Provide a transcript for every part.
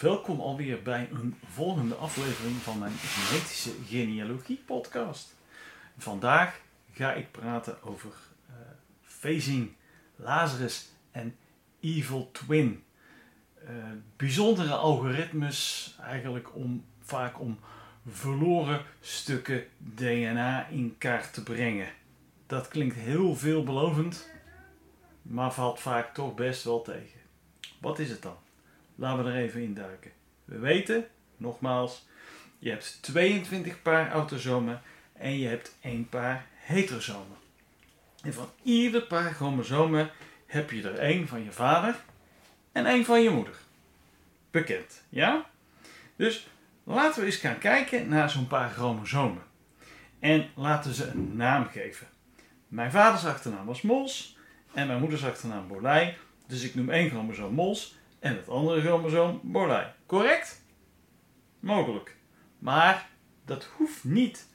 Welkom alweer bij een volgende aflevering van mijn Genetische Genealogie podcast. Vandaag ga ik praten over uh, phasing, Lazarus en Evil Twin. Uh, bijzondere algoritmes, eigenlijk om, vaak om verloren stukken DNA in kaart te brengen. Dat klinkt heel veelbelovend, maar valt vaak toch best wel tegen. Wat is het dan? Laten we er even induiken. We weten, nogmaals, je hebt 22 paar autosomen en je hebt één paar heterosomen. En van ieder paar chromosomen heb je er één van je vader en één van je moeder. Bekend, ja? Dus laten we eens gaan kijken naar zo'n paar chromosomen. En laten ze een naam geven. Mijn vaders achternaam was Mols en mijn moeders achternaam Bolij. Dus ik noem één chromosoom Mols en het andere chromosoom Bolij. Correct? Mogelijk. Maar dat hoeft niet.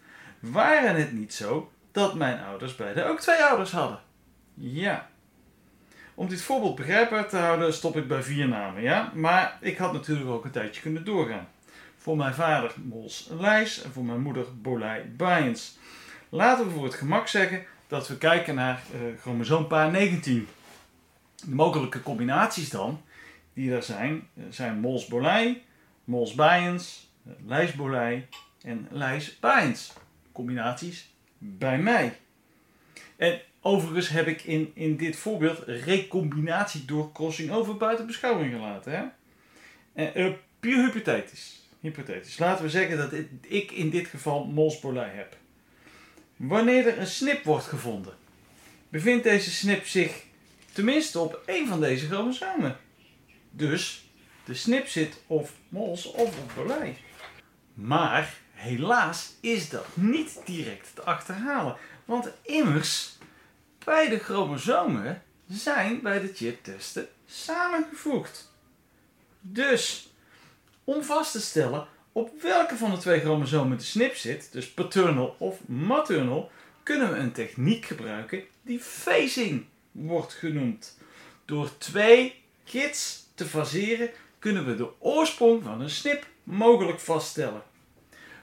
Waren het niet zo dat mijn ouders beide ook twee ouders hadden? Ja. Om dit voorbeeld begrijpbaar te houden stop ik bij vier namen, ja? Maar ik had natuurlijk ook een tijdje kunnen doorgaan. Voor mijn vader Mols Lijs en voor mijn moeder Bolij Baaiens. Laten we voor het gemak zeggen dat we kijken naar uh, chromosoompaar 19. De mogelijke combinaties dan die er zijn, eh, zijn Mols Bolij, Mols Bijens, eh, Lijs en Lijs Bijens. Combinaties bij mij. En overigens heb ik in, in dit voorbeeld recombinatie door crossing over buiten beschouwing gelaten. Hè? En, uh, puur hypothetisch. hypothetisch. Laten we zeggen dat ik in dit geval Mols Bolij heb. Wanneer er een snip wordt gevonden, bevindt deze snip zich tenminste op één van deze chromosomen. Dus de snip zit of mols of op. Maar helaas is dat niet direct te achterhalen. Want immers, beide chromosomen zijn bij de chiptesten samengevoegd. Dus, om vast te stellen op welke van de twee chromosomen de snip zit, dus paternal of maternal, kunnen we een techniek gebruiken die phasing wordt genoemd. Door twee kits te faseren kunnen we de oorsprong van een snip mogelijk vaststellen.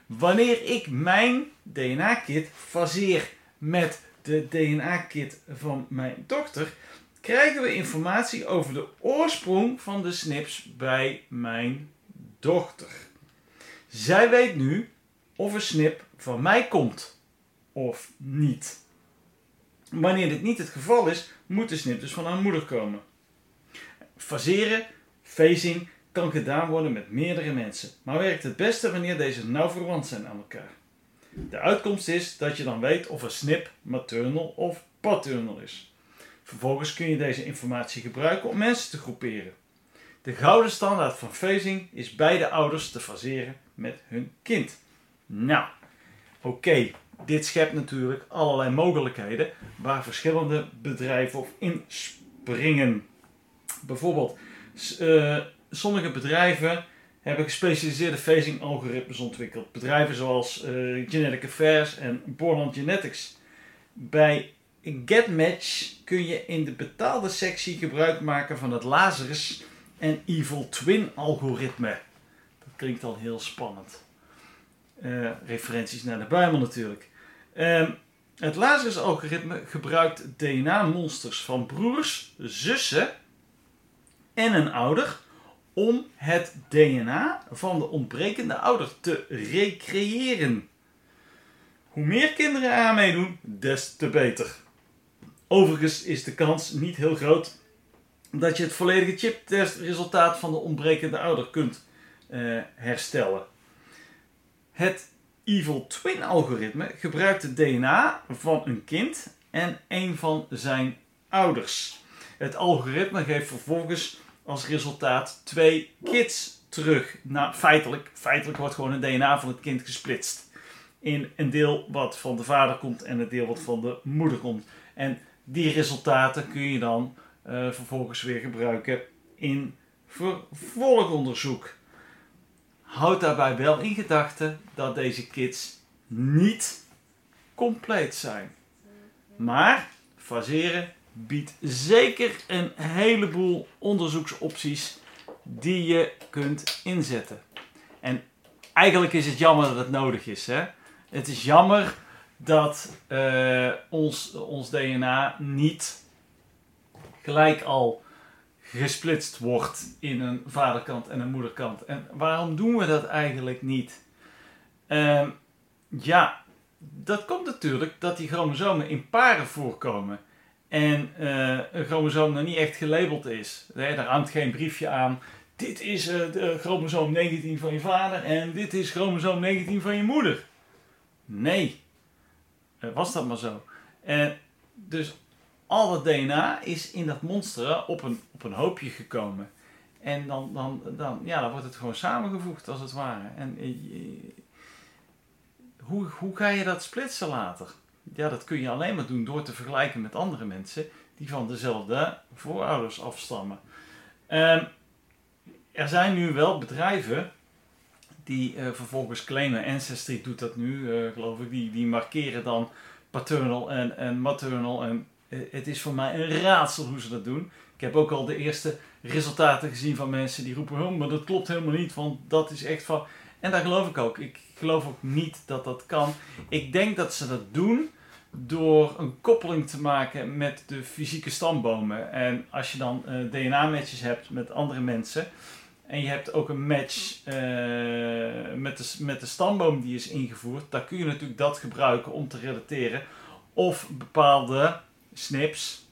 Wanneer ik mijn DNA-kit faseer met de DNA-kit van mijn dochter, krijgen we informatie over de oorsprong van de snips bij mijn dochter. Zij weet nu of een snip van mij komt of niet. Wanneer dit niet het geval is, moet de snip dus van haar moeder komen. Faseren, phasing, kan gedaan worden met meerdere mensen, maar werkt het beste wanneer deze nauw verwant zijn aan elkaar. De uitkomst is dat je dan weet of een snip maternal of paternal is. Vervolgens kun je deze informatie gebruiken om mensen te groeperen. De gouden standaard van phasing is beide ouders te faseren met hun kind. Nou, oké, dit schept natuurlijk allerlei mogelijkheden waar verschillende bedrijven op inspringen. Bijvoorbeeld, uh, sommige bedrijven hebben gespecialiseerde phasing algoritmes ontwikkeld. Bedrijven zoals uh, Genetic Affairs en Borland Genetics. Bij GetMatch kun je in de betaalde sectie gebruik maken van het Lazarus en Evil Twin algoritme. Dat klinkt al heel spannend. Uh, referenties naar de Bijbel natuurlijk. Uh, het Lazarus algoritme gebruikt DNA-monsters van broers, zussen en een ouder om het DNA van de ontbrekende ouder te recreëren. Hoe meer kinderen aan meedoen, des te beter. Overigens is de kans niet heel groot dat je het volledige chiptestresultaat van de ontbrekende ouder kunt uh, herstellen. Het Evil Twin algoritme gebruikt het DNA van een kind en een van zijn ouders. Het algoritme geeft vervolgens als resultaat twee kids terug. Nou, feitelijk, feitelijk wordt gewoon het DNA van het kind gesplitst. in een deel wat van de vader komt en een deel wat van de moeder komt. En die resultaten kun je dan uh, vervolgens weer gebruiken in vervolgonderzoek. Houd daarbij wel in gedachten dat deze kits niet compleet zijn. Maar faseren biedt zeker een heleboel onderzoeksopties die je kunt inzetten. En eigenlijk is het jammer dat het nodig is. Hè? Het is jammer dat uh, ons, ons DNA niet gelijk al gesplitst wordt in een vaderkant en een moederkant. En waarom doen we dat eigenlijk niet? Uh, ja, dat komt natuurlijk dat die chromosomen in paren voorkomen. En uh, een chromosoom nog niet echt gelabeld is. Nee, daar hangt geen briefje aan. Dit is uh, chromosoom 19 van je vader en dit is chromosoom 19 van je moeder. Nee, uh, was dat maar zo. En dus al het DNA is in dat monster op een, op een hoopje gekomen. En dan, dan, dan, ja, dan wordt het gewoon samengevoegd als het ware. En hoe, hoe ga je dat splitsen later? Ja, dat kun je alleen maar doen door te vergelijken met andere mensen die van dezelfde voorouders afstammen. Um, er zijn nu wel bedrijven die uh, vervolgens claimen, Ancestry doet dat nu, uh, geloof ik, die, die markeren dan paternal en, en maternal. En uh, het is voor mij een raadsel hoe ze dat doen. Ik heb ook al de eerste resultaten gezien van mensen die roepen, oh, maar dat klopt helemaal niet, want dat is echt van... En daar geloof ik ook. Ik geloof ook niet dat dat kan. Ik denk dat ze dat doen door een koppeling te maken met de fysieke stambomen. En als je dan uh, DNA-matches hebt met andere mensen. En je hebt ook een match uh, met, de, met de stamboom die is ingevoerd. Dan kun je natuurlijk dat gebruiken om te relateren. Of bepaalde snips.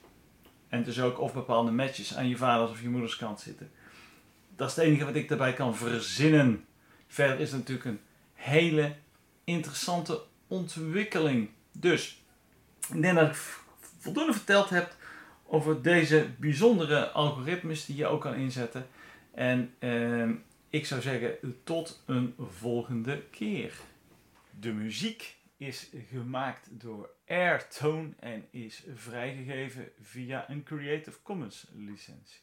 En dus ook of bepaalde matches aan je vaders of je moeders kant zitten. Dat is het enige wat ik daarbij kan verzinnen. Verder is het natuurlijk een hele interessante ontwikkeling. Dus, ik denk dat ik voldoende verteld heb over deze bijzondere algoritmes die je ook kan inzetten. En eh, ik zou zeggen, tot een volgende keer. De muziek is gemaakt door Airtone en is vrijgegeven via een Creative Commons licentie.